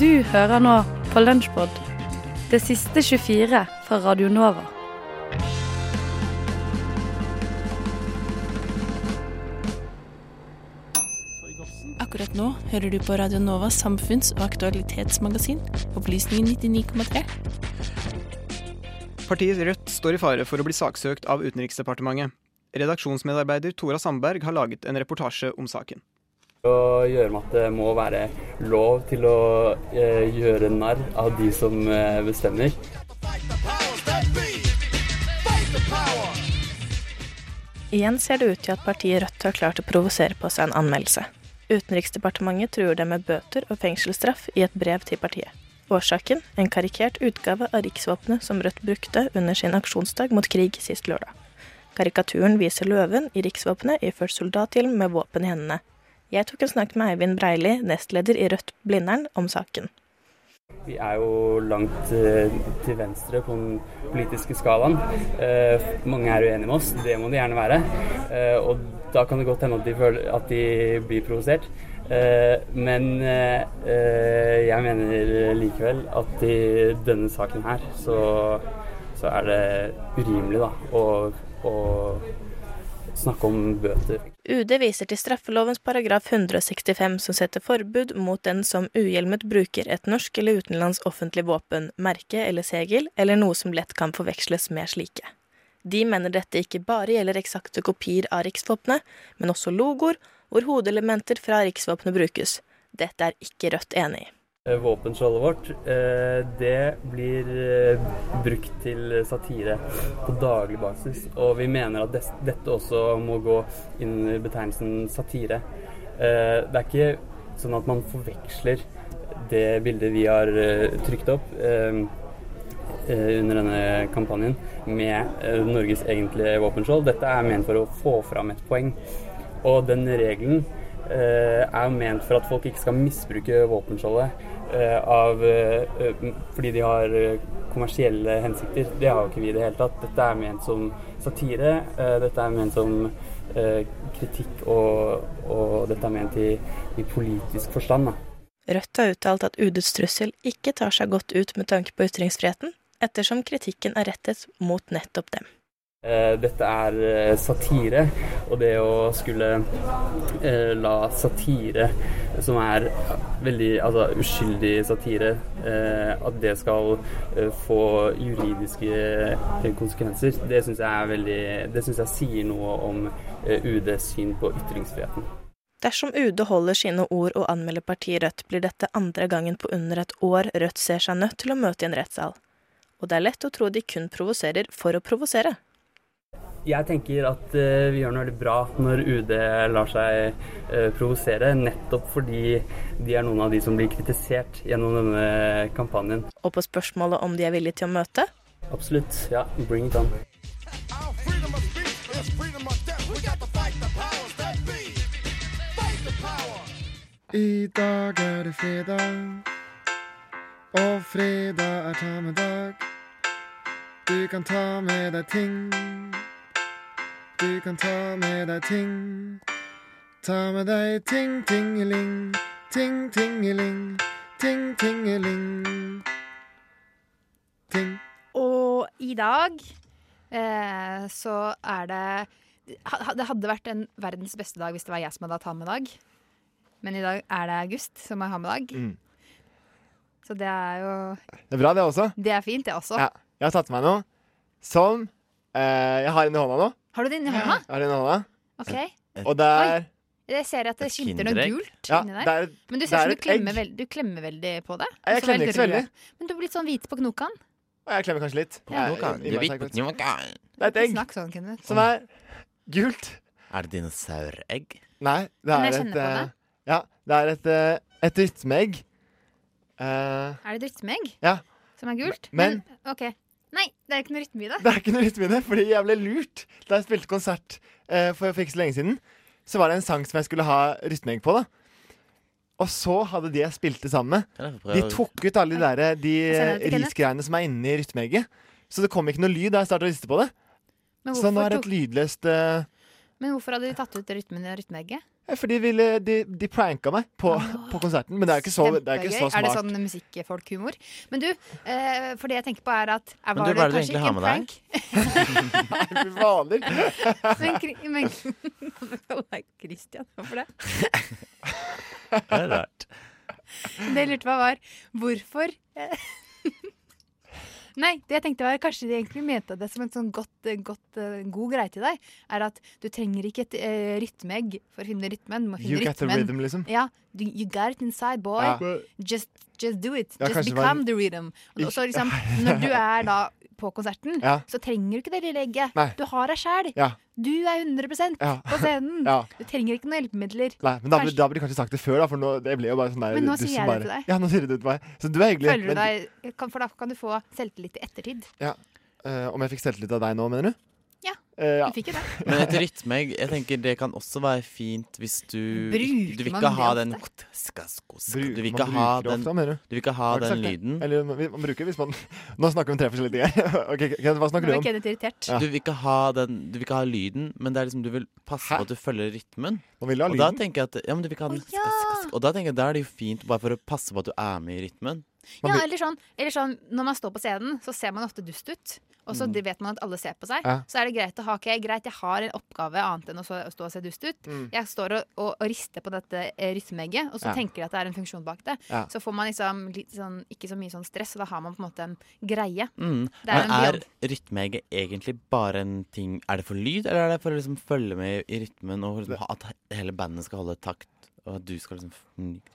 Du hører nå på Lunsjpod, det siste 24 fra Radio Nova. Akkurat nå hører du på Radio Novas samfunns- og aktualitetsmagasin, Opplysningen 99,3. Partiet Rødt står i fare for å bli saksøkt av Utenriksdepartementet. Redaksjonsmedarbeider Tora Sandberg har laget en reportasje om saken. Å gjøre med at det må være lov til å eh, gjøre narr av de som eh, bestemmer. Igjen ser det ut til at partiet Rødt har klart å provosere på seg en anmeldelse. Utenriksdepartementet truer dem med bøter og fengselsstraff i et brev til partiet. Årsaken en karikert utgave av riksvåpenet som Rødt brukte under sin aksjonsdag mot krig sist lørdag. Karikaturen viser løven i riksvåpenet iført soldathjelm med våpen i hendene. Jeg tok en snakk med Eivind Breili, nestleder i Rødt Blindern, om saken. Vi er jo langt eh, til venstre på den politiske skalaen. Eh, mange er uenige med oss, det må de gjerne være. Eh, og da kan det godt hende at de, føler, at de blir provosert. Men jeg mener likevel at i denne saken her så, så er det urimelig da, å, å snakke om bøter. UD viser til straffelovens paragraf 165 som setter forbud mot den som uhjelmet bruker et norsk eller utenlands offentlig våpen, merke eller segel, eller noe som lett kan forveksles med slike. De mener dette ikke bare gjelder eksakte kopier av riksvåpenet, men også logoer hvor hodeelementer fra riksvåpenet brukes. Dette er ikke Rødt enig i. Eh, Våpenskjoldet vårt, eh, det blir eh, brukt til satire på daglig basis. Og vi mener at dette også må gå under betegnelsen satire. Det er ikke sånn at man forveksler det bildet vi har trykt opp under denne kampanjen med Norges egentlige våpenskjold. Dette er ment for å få fram et poeng. Og den regelen er jo ment for at folk ikke skal misbruke våpenskjoldet eh, av, eh, eh, fordi de har eh, kommersielle hensikter. Det har jo ikke vi i det hele tatt. Dette er ment som satire. eh, dette er ment som eh, kritikk, og, og dette er ment i, i politisk forstand. Da. Rødt har uttalt at UDs trussel ikke tar seg godt ut med tanke på ytringsfriheten, ettersom kritikken er rettet mot nettopp dem. Eh, Dette er eh, satire, og det å skulle eh, la satire, som er veldig altså, uskyldig satire, at det skal få juridiske konsekvenser, det syns jeg syns jeg sier noe om UDs syn på ytringsfriheten. Dersom UD holder sine ord og anmelder partiet Rødt, blir dette andre gangen på under et år Rødt ser seg nødt til å møte i en rettssal. Og det er lett å tro de kun provoserer for å provosere. Jeg tenker at uh, vi gjør noe veldig bra når UD lar seg uh, provosere, nettopp fordi de er noen av de som blir kritisert gjennom denne kampanjen. Og på spørsmålet om de er villige til å møte, Absolutt. Ja, bring it on. I dag er det fredag, og fredag er ta med dag. Du kan ta med deg ting. Du kan ta med deg ting. Ta med deg ting, tingeling. Ting, tingeling. Ting, tingeling. Ting. Og i dag eh, så er det Det hadde vært en verdens beste dag hvis det var jeg som hadde hatt ha med dag. Men i dag er det August som har ham med dag. Mm. Så det er jo Det er bra, det også. Det er fint, det også. Ja. Jeg har tatt med meg noe som eh, jeg har inni hånda nå. Har du den i hånda? Ja, har den i hånda. OK. Og det er Jeg ser at det Et skimter noe Kinderegg? gult Ja, inni det der. er, Men du det ser er ut som du et klemmer, egg. veld, du klemmer veldig på det. Jeg Og så klemmer ikke så rød. veldig. Men du blir litt sånn hvit på knokene. Og jeg klemmer kanskje litt. Ja. Jeg- Nå kan- Jeg- jeg- du. nå kan- Det er et egg Snakk sånn, Kenneth. som er gult. Er det dinosauregg? Nei, det Kan er jeg et kjenne på det? eh, Ja, det er et, eh, et rytmeegg. Eh, Er det rytmeegg Ja. som er gult? Men- OK. Nei, det er ikke noe rytme i det. det er ikke noe rytme i det, fordi jeg ble lurt da jeg spilte konsert eh, for, for ikke så lenge siden. Så var det en sang som jeg skulle ha rytmeegg på, da. Og så hadde de jeg spilte sammen med, de tok ut alle de, der, de risgreiene som er inni rytmeegget. Så det kom ikke noe lyd da jeg starta å riste på det. Men Så nå er det et lydløst eh, men hvorfor hadde de tatt ut rytmen i rytmeegget? Eh, Fordi de, ville, de, de pranka meg på, på konserten. Men det er ikke så, det er ikke så smart. Er det sånn musikkfolkhumor? Men du, eh, for det jeg tenker på er at er, Men du, hva er det det du kanskje egentlig har ikke en med? Fy fader. Men, Kri- men Hvorfor Christian Hvorfor det? Det er rart. Det jeg lurte på var hvorfor Nei, det jeg tenkte var kanskje de egentlig mente det som en sånn godt, godt, eh, god greie til deg. Er at du trenger ikke et uh, rytmeegg for å finne rytmen. Du må finne You get the rhythm, liksom. Ja, du, you got it inside, boy. Ja. Just, just do it. Ja, just become var- the rhythm. Og så liksom, når du er da på konserten, Ja. så trenger du ikke det lille egget. Nei. Du har deg sjæl. Ja. Du er 100 Ja. på scenen. Ja. Du trenger ikke noen hjelpemidler. Nei, men da, da burde du kanskje sagt det før, da, for nå, det ble jo bare sånn der Men nå sier jeg jeg det til deg. Ja, nå sier du det til meg. Så du er hyggelig. Føler du men- deg, kan, for da kan du få selvtillit i ettertid. Eh, om jeg fikk selvtillit av deg nå, mener du? Ja, Eh, ja. Du fikk jo det. Men et rytme jeg tenker det kan også være fint hvis du Bruker Du vil man ikke ha det den Du vil ikke ha den ofte, du? Du vil ikke ha den lyden. Eller man, bruker hvis man Nå snakker vi om tre forskjellige ting her. okay, hva snakker du om? Ja. Du vil ikke ha den Du vil ikke ha lyden, men det er liksom du vil passe Hæ? på at du følger rytmen. Vil ha Og da tenker jeg at Ja, men du vil ikke ha den oh, ja! Og da tenker jeg da er det jo fint bare for å passe på at du er med i rytmen. Man Ja, eller sånn, eller sånn, Når man står på scenen, så ser man ofte dust ut. Og så Mm. vet man at alle ser på seg. Ja. Så er det greit å ha ok, greit, jeg har en oppgave annet enn å stå og se dust ut. Mm. Jeg står og, og, og rister på dette eh, rytmeegget, og så Ja. tenker jeg at det er en funksjon bak det. Ja. Så får man liksom litt sånn, ikke så mye sånn stress, og da har man på en måte en greie. Mm. Det er Men er rytmeegget egentlig bare en ting Er det for lyd, eller er det for å liksom følge med i rytmen og liksom at hele bandet skal holde takt? Og at du skal liksom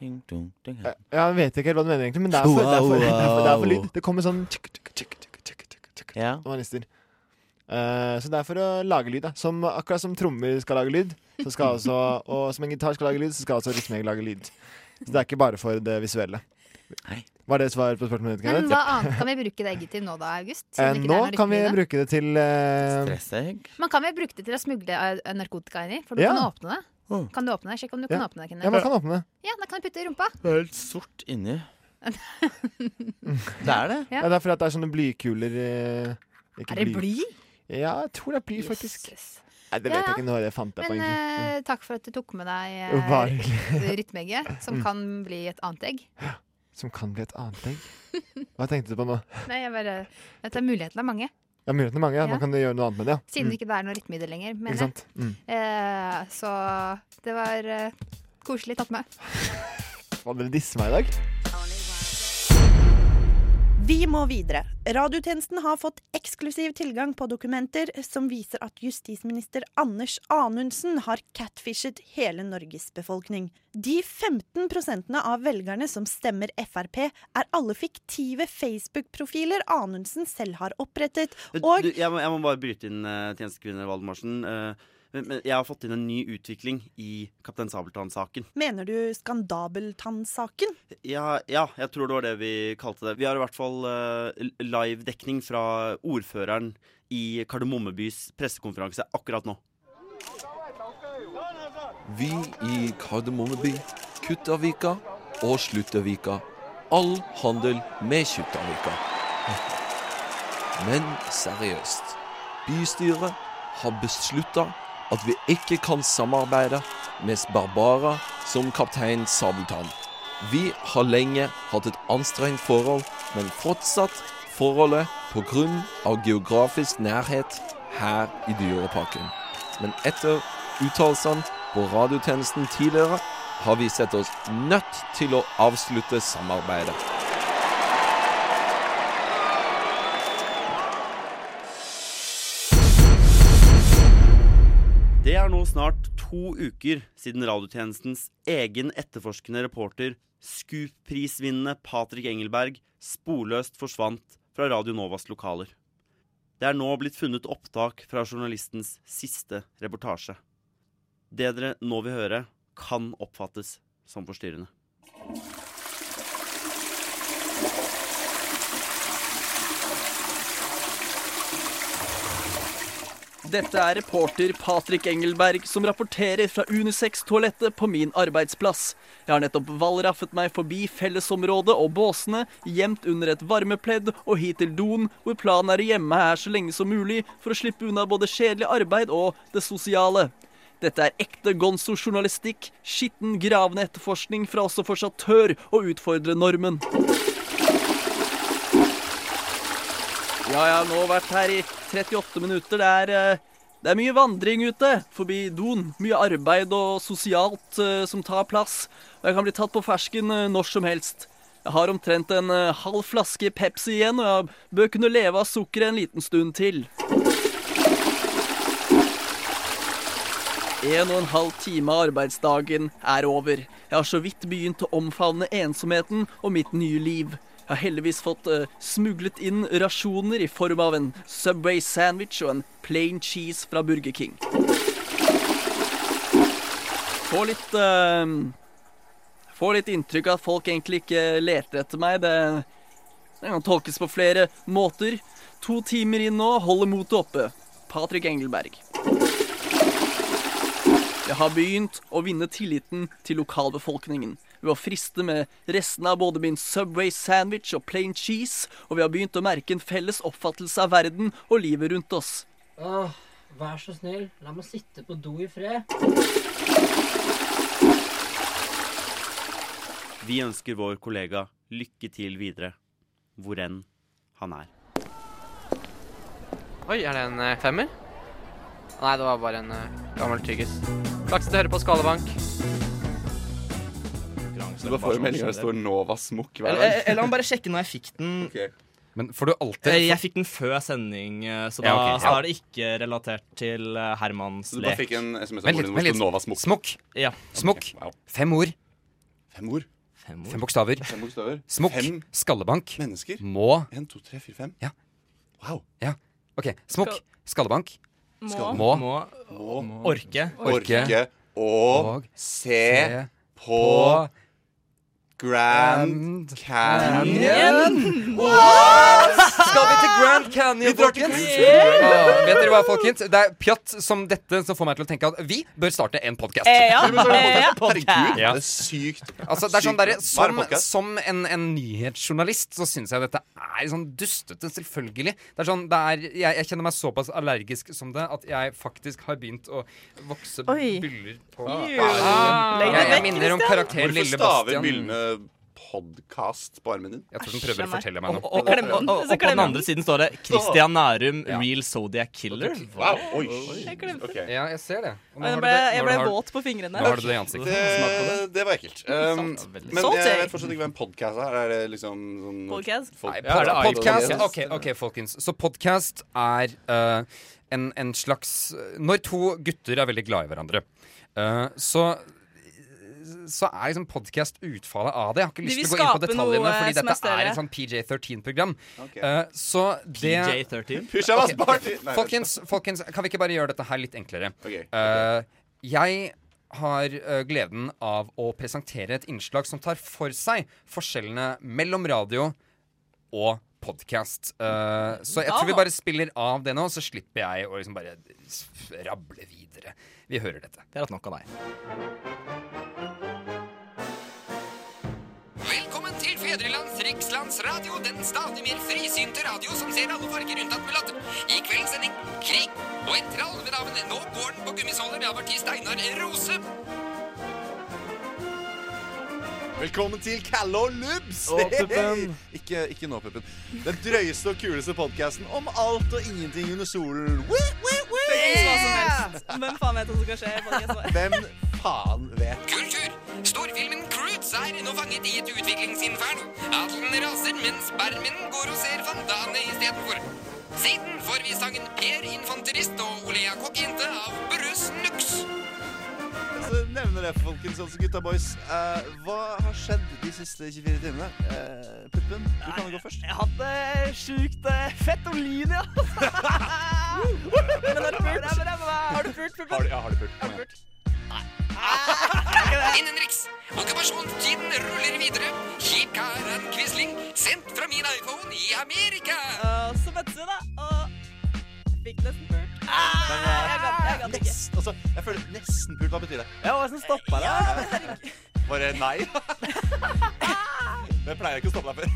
ting, tung, tung, Eh, Ja, Jeg vet ikke helt hva du mener, egentlig, men det er for, det er for, det er for, det er for lyd. Det kommer sånn tsk, tsk, tsk, tsk, tsk, tsk, tsk, Ja. når man rister. Eh, så det er for å lage lyd. Da. Som, akkurat som trommer skal lage lyd, så skal også, og som en gitar skal lage lyd, så skal også rytmeegg lage lyd. Så det er ikke bare for det visuelle. Nei. Var det svar på spørsmålet ditt? Men hva annet kan vi bruke det egget til nå da, August? Eh, Siden ikke det nå er kan vi bruke det til eh, Stressegg. Man kan vel bruke det til å smugle eh, narkotika inn i? For du Ja. kan åpne det. Oh. Kan du åpne det? Sjekk om du Ja. kan åpne det. Ja, man kan åpne det. Ja, da kan du putte det i rumpa. Det er helt sort inni. det er det. Ja. Ja, det er fordi at det er sånne blykuler eh, ikke Er det bly? Ja, jeg tror det er bly, faktisk. Jøsses. Nei, Det vet ja. jeg ikke. når jeg fant det på, Men eh, takk for at du tok med deg Mm. hyggelig. rytmeegget, som Mm. kan bli et annet egg. Som kan bli et annet egg. Hva tenkte du på nå? Nei, jeg bare Dette er mulighetene er mange. Ja, Mulighetene er mange. Ja. Man kan gjøre noe annet med det. Ja. Siden Mm. det ikke er noe rytme i det lenger. Mener jeg. Mm. Eh, så det var eh, koselig tatt med. Hva dere disser meg i dag? Vi må videre. Radiotjenesten har fått eksklusiv tilgang på dokumenter som viser at justisminister Anders Anundsen har catfishet hele Norges befolkning. De 15 prosentene av velgerne som stemmer Frp, er alle fiktive Facebook-profiler Anundsen selv har opprettet. Og Du, jeg, må, jeg må bare bryte inn, uh, tjenestekvinne Valdemarsen. eh, men, men jeg har fått inn en ny utvikling i Kaptein Sabeltann-saken. mener du Skandabeltann-saken? Ja, ja, jeg tror det var det vi kalte det. Vi har i hvert fall uh, live-dekning fra ordføreren i Kardemommebys pressekonferanse akkurat nå. Vi i Kardemommeby, Kuttavika og Sluttavika. All handel med Kuttavika. Men seriøst. Bystyret har beslutta at vi ikke kan samarbeide med Barbara som kaptein Sabeltann. Vi har lenge hatt et anstrengt forhold, men fortsatt forholdet pga. geografisk nærhet her i Dyreparken. Men etter uttalelsene på radiotjenesten tidligere har vi sett oss nødt til å avslutte samarbeidet. Snart to uker siden radiotjenestens egen etterforskende reporter, Scoop-prisvinnende Patrick Engelberg, sporløst forsvant fra Radio Novas lokaler. Det er nå blitt funnet opptak fra journalistens siste reportasje. Det dere nå vil høre, kan oppfattes som forstyrrende. Dette er reporter Patrik Engelberg som rapporterer fra Unisex-toalettet på min arbeidsplass. Jeg har nettopp valraffet meg forbi fellesområdet og båsene, gjemt under et varmepledd og hit til doen, hvor planen er å gjemme her så lenge som mulig for å slippe unna både kjedelig arbeid og det sosiale. Dette er ekte gonzo-journalistikk, skitten, gravende etterforskning fra også fortsatt tør å utfordre normen. Ja, jeg har nå vært her i 38 minutter. Det er, eh, det er mye vandring ute forbi doen. Mye arbeid og sosialt eh, som tar plass. Og jeg kan bli tatt på fersken eh, når som helst. Jeg har omtrent en halv flaske Pepsi igjen, og jeg bør kunne leve av sukkeret en liten stund til. En og en halv time av arbeidsdagen er over. Jeg har så vidt begynt å omfavne ensomheten og mitt nye liv. Jeg har heldigvis fått uh, smuglet inn rasjoner i form av en Subway sandwich og en plain cheese fra Burger King. Få litt uh, Får litt inntrykk av at folk egentlig ikke leter etter meg. Det, det kan tolkes på flere måter. To timer inn nå, holder motet oppe. Patrick Engelberg. Jeg har begynt å vinne tilliten til lokalbefolkningen ved å friste med restene av både min Subway sandwich og plain cheese, og vi har begynt å merke en felles oppfattelse av verden og livet rundt oss. Åh, vær så snill, la meg sitte på do i fred. Vi ønsker vår kollega lykke til videre, hvor enn han er. Oi, er det en eh, femmer? Nei, det var bare en eh, gammel tyggis. Flaks til å høre på Skalebank. Du bare får jo meldinger der det står Nova Smokk hver Eller, dag. eller han bare sjekke når jeg fikk den. Men får du alltid Eh, Jeg fikk den før sending, eh, så da Ja, okay. så er det ikke relatert til Hermans lek. Så du bare fikk en SMS av Vent moren litt, din hvor det sto Nova Smokk? Smokk. Ja. Smokk. Fem ord. Fem ord. Fem, Fem bokstaver. Fem bokstaver. Smokk. Fem Skallebank. mennesker. Må. En, to, tre, fire, fem. Ja. Wow. Ja. OK. Smokk. Skallebank. Må. Må. Må. Må Orke. orke og Og se se på Grand Canyon. Skal vi til Grand Canyon, folkens? Ah, vet dere hva, folkens? Det er pjatt som dette som får meg til å tenke at vi bør starte en podkast. Eh, ja. Eh, ja. podcast. Herregud, Ja. det er sykt. Altså, det er sånn der, er som, som en, en nyhetsjournalist så syns jeg dette er sånn dustete, selvfølgelig. Det er sånn, det er, jeg, jeg kjenner meg såpass allergisk som det at jeg faktisk har begynt å vokse Oi. byller på Ah. Ah. Jeg, jeg minner om karakteren Hvorfor Lille staver Bastian. Byllene podcast på armen din? Jeg tror den prøver å fortelle meg Og, noe. og, og, og, og, og på den andre siden står det Christian Nærum, real Zodiac killer. Wow, oi. Jeg glemte Ok. Ja, jeg ser det. Nå Jeg ble, jeg ble har våt på fingrene. Nå har du det i ansiktet. Det, det var ekkelt. Um, men jeg vet fortsatt ikke hvem podkast podcast er. Er det liksom sånn Podcast? folk- Ja, er det podcast, ok, ok, folkens. Så podcast er uh, en, en slags Når to gutter er veldig glad i hverandre, uh, så så er liksom podcast utfallet av det. Jeg har ikke lyst til å gå inn på detaljene, fordi dette er er et sånn PJ13-program. Okay. Uh, så det PJ13. Pyjamas Ok, Folkens, folkens, kan vi ikke bare gjøre dette her litt enklere? Okay. Uh, jeg har uh, gleden av å presentere et innslag som tar for seg forskjellene mellom radio og podkast. så jeg tror vi bare spiller av det nå, så slipper jeg å liksom bare rable videre. Vi hører dette. Det er hatt nok av deg. Fedrelands rikslandsradio, den stadig mer frisynte radio som ser alle farger unntatt mulatter. I kveldens sending krig og en trall ved navn Nå går den på gummisåler med averti Steinar Rose. Velkommen til Kalle og Lubs! Å, Puppen. ikke, ikke nå, Puppen. Den drøyeste og kuleste podkasten om alt og ingenting under solen. Woo, woo, woo! Hva som helst. Hvem faen vet hva som skal skje i podcasten vår? Hvem faen vet? Nå fanget i et utviklingsinferno. Adelen raser, mens spermen går og ser fandane istedenfor. Siden får vi sangen Per Infanterist og Olea Kokkjente av Brøs Nux. Så nevner det, folkens, altså gutta boys. Uh, hva har skjedd de siste 24 timene? Uh, Puppen, du kan jo gå først. Jeg hadde hatt sjukt uh, fett og lyn, ja. Men har du pult? Har du pult, Puppen? Har du, ja, har du pult? Nei. igjen. Innenriks. Okkupasjonstiden ruller videre. Kikaran Quisling, sendt fra min iPhone i Amerika. Og så møttes vi, da. Og fikk nesten pult. Ah, jeg gadd jeg gadd ikke. Nest, altså, jeg føler nesten pult. Hva betyr det? Ja, hva som stoppa Ja, deg? men. Bare nei? Det pleier jeg ikke å stoppe deg for.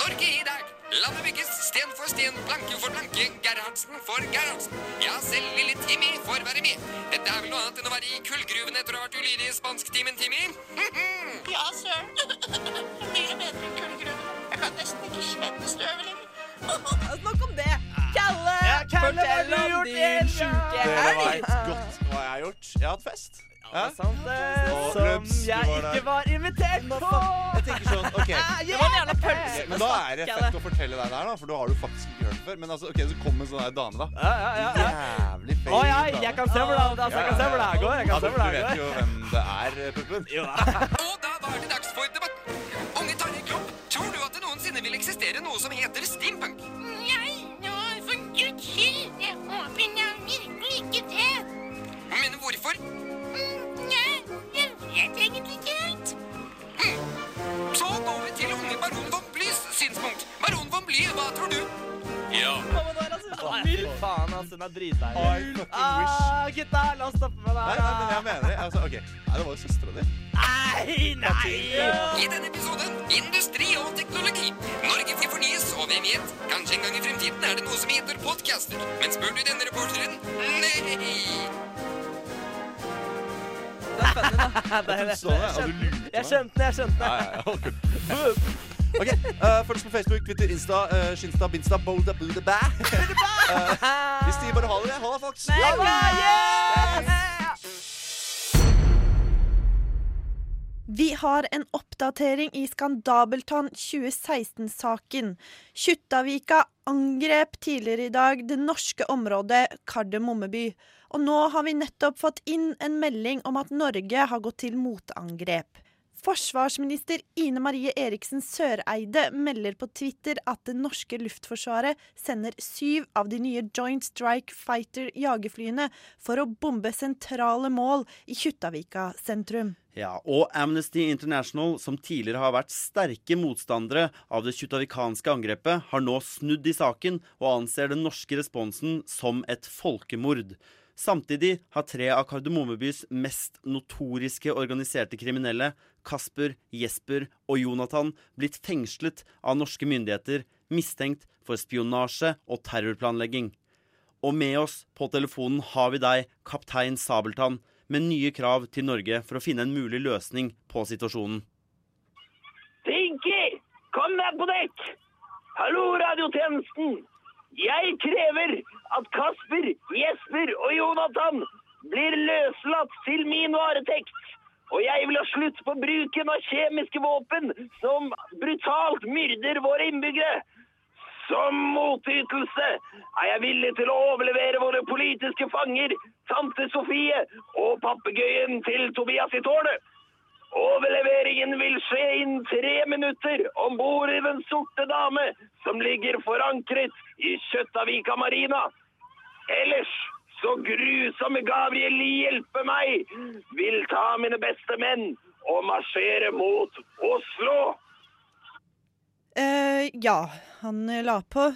Norge i dag. Landet bygges, sten for Sten Blanke for Blanke, Gerhardsen for Gerhardsen. Ja, selv lille Timmy får være med. Dette er vel noe annet enn å være i kullgruven etter å ha vært ulydig i spansktimen, Timmy? Ja, søren. Mye bedre enn kullgruven. Jeg kan nesten ikke svette støvet lenger. Nok om det. Kalle, Kalle, hva har du gjort i gjort. Jeg har hatt fest. Ja, sant det. Og Som du jeg var der. ikke var invitert på. Jeg tenker sånn, ok Det var en jævla pølse. Men da er det fett å fortelle deg det her, da, for du har du faktisk ikke hørt det før. Men altså, ok, så kom en sånn her dame, da. Ja, ja, ja, ja. Jævlig feil Å, ja, dame. jeg kan se hvor det- altså, jeg kan se hvor det her går, jeg kan se hvor det her Du vet går. jo hvem det er, eh, Puppen. Og da var det dags for debatt. Unge Tarjei Klopp, tror du at det noensinne vil eksistere noe som heter steampunk? Nei, nå, for guds skyld. Jeg håper da virkelig ikke det. Men hvorfor? Nei, jeg vet egentlig ikke helt. Så går vi til unge baron von Blys synspunkt. Baron von Bly, hva tror du? Ja. Fy faen, altså. Hun er dritdeilig. I fucking wish. Ah, gutta, la oss stoppe med det Nei, her. nei, men jeg mener det. Altså, ok. Nei, det var jo søstera di. Nei, nei. I denne episoden industri og teknologi. Norge vil fornyes, og hvem vet, kanskje en gang i fremtiden er det noe som heter podcaster. Men spør du denne reporteren? Nei! Det da. det. er, du lurte Jeg skjønte den, jeg skjønte den. Ok, uh, Følg oss på Facebook, Twitter, Insta, uh, Skinsta, Binsta, Bolda, Buda, Bæ. Uh, vi de bare har det. Ha det, folks. Vi har en oppdatering i Skandabeltann 2016-saken. Kjuttaviga angrep tidligere i dag det norske området Kardemommeby. Og nå har vi nettopp fått inn en melding om at Norge har gått til motangrep. Forsvarsminister Ine Marie Eriksen Søreide melder på Twitter at det norske luftforsvaret sender syv av de nye Joint Strike Fighter jagerflyene for å bombe sentrale mål i Kjuttaviga sentrum. Ja, og Amnesty International, som tidligere har vært sterke motstandere av det kjuttavikanske angrepet, har nå snudd i saken og anser den norske responsen som et folkemord. Samtidig har tre av Kardemommebys mest notoriske organiserte kriminelle, Kasper, Jesper og Jonathan, blitt fengslet av norske myndigheter, mistenkt for spionasje og terrorplanlegging. Og med oss på telefonen har vi deg, kaptein Sabeltann, med nye krav til Norge for å finne en mulig løsning på situasjonen. Pinky! kom deg på dekk! Hallo, radiotjenesten! Jeg krever at Kasper, Jesper og Jonathan blir løslatt til min varetekt. Og jeg vil ha slutt på bruken av kjemiske våpen som brutalt myrder våre innbyggere. Som motytelse er jeg villig til å overlevere våre politiske fanger, tante Sofie og papegøyen til Tobias i tårnet. Overleveringen vil skje innen tre minutter om bord i Den sorte dame, som ligger forankret i Kjøttavika marina. Ellers, så grusomme Gabriel hjelpe meg, vil ta mine beste menn og marsjere mot Oslo. eh ja, han la på.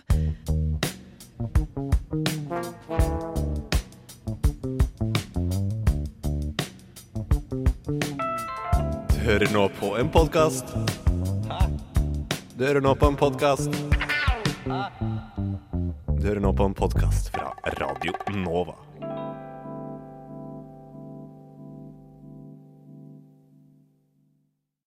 Hører nå på en podkast. Du hører nå på en podkast. Du hører nå på en podkast fra Radio Nova.